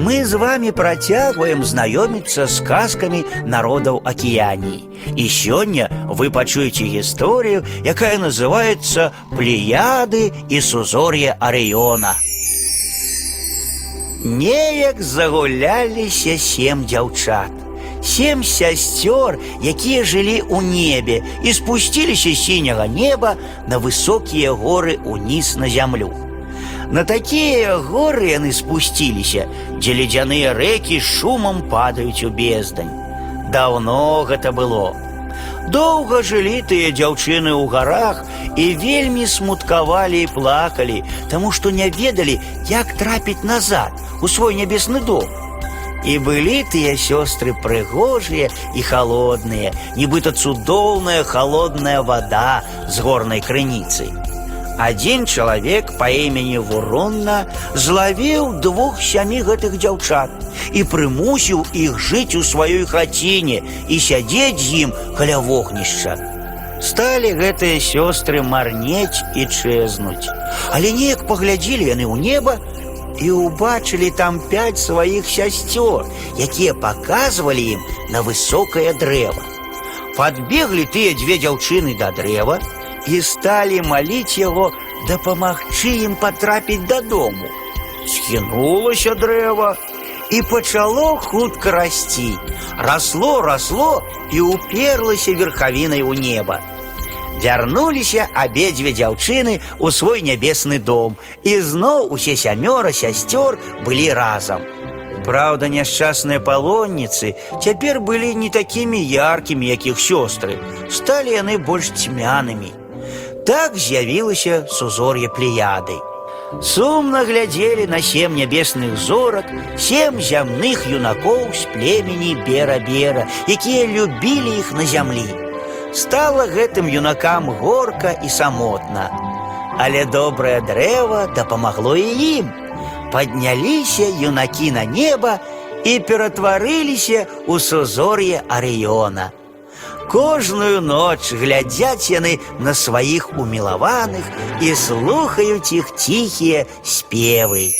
Мы з вами працягваем знаёміцца з казкамі народаў акіяній. І сёння вы пачуеце гісторыю, якая называецца Плеяды і сузор'е Арыёна. Неяк загуляліся сем дзяўчат. Сем сясцёр, якія жылі ў небе і спусціліся з сіняга неба на высокія горы ўніз на зямлю. На такія горы яны спусціліся, дзе ледзяныя рэкі шумам падаюць у бездань. Даўно гэта было. Доўга жылі тыя дзяўчыны ў гарах і вельмі смуткавалі і плакалі, таму што не ведалі, як трапіць назад у свой нябесны дом. І былі тыя сёстры прыгожыя і халодныя, нібыта цудоўная халодная вада з горнай крыніцы. Адзін чалавек па імені Вуронна злавіў двух сямі гэтых дзяўчат і прымусіў іх жыць у сваёй хаціне і сядзець з ім каля вогнішча. Сталі гэтыя сёстры марнець і чэзнуць. Але неяк паглядзелі яны ў неба і ўбачылі там пяць сваіх сясцёр, якія паказвалі ім на высокае дрэва. Падбеглі тыя дзве дзяўчыны да дрэва і сталі маліць яго дапамагчы ім патрапіць дадому. Схінулася дрэва і пачало хутка расці. Расло, расло і уперлася верхавінай у неба. Вярнуліся абедзве дзяўчыны ў свой нябесны дом, і зноў усе сямёра сясцёр былі разам. Праўда, няшчасныя палонніцы цяпер былі не такімі яркімі, як іх сёстры, сталі яны больш цьмянымі. Так з'явілася сузор'е плеяды. Сумна глядзелі на сем нябесных зорак, сем зямных юнакоў з племені бера-бера, якія любілі іх на зямлі. Стала гэтым юнакам горка і самотна. Але добрае дрэва дапамагло і ім. Падняліся юнакі на неба і ператварыліся ў сузор'е Арыёна. Кожную ноч глядзяць яны на сваіх умілаваных і слухаюць іх ціхія спевы.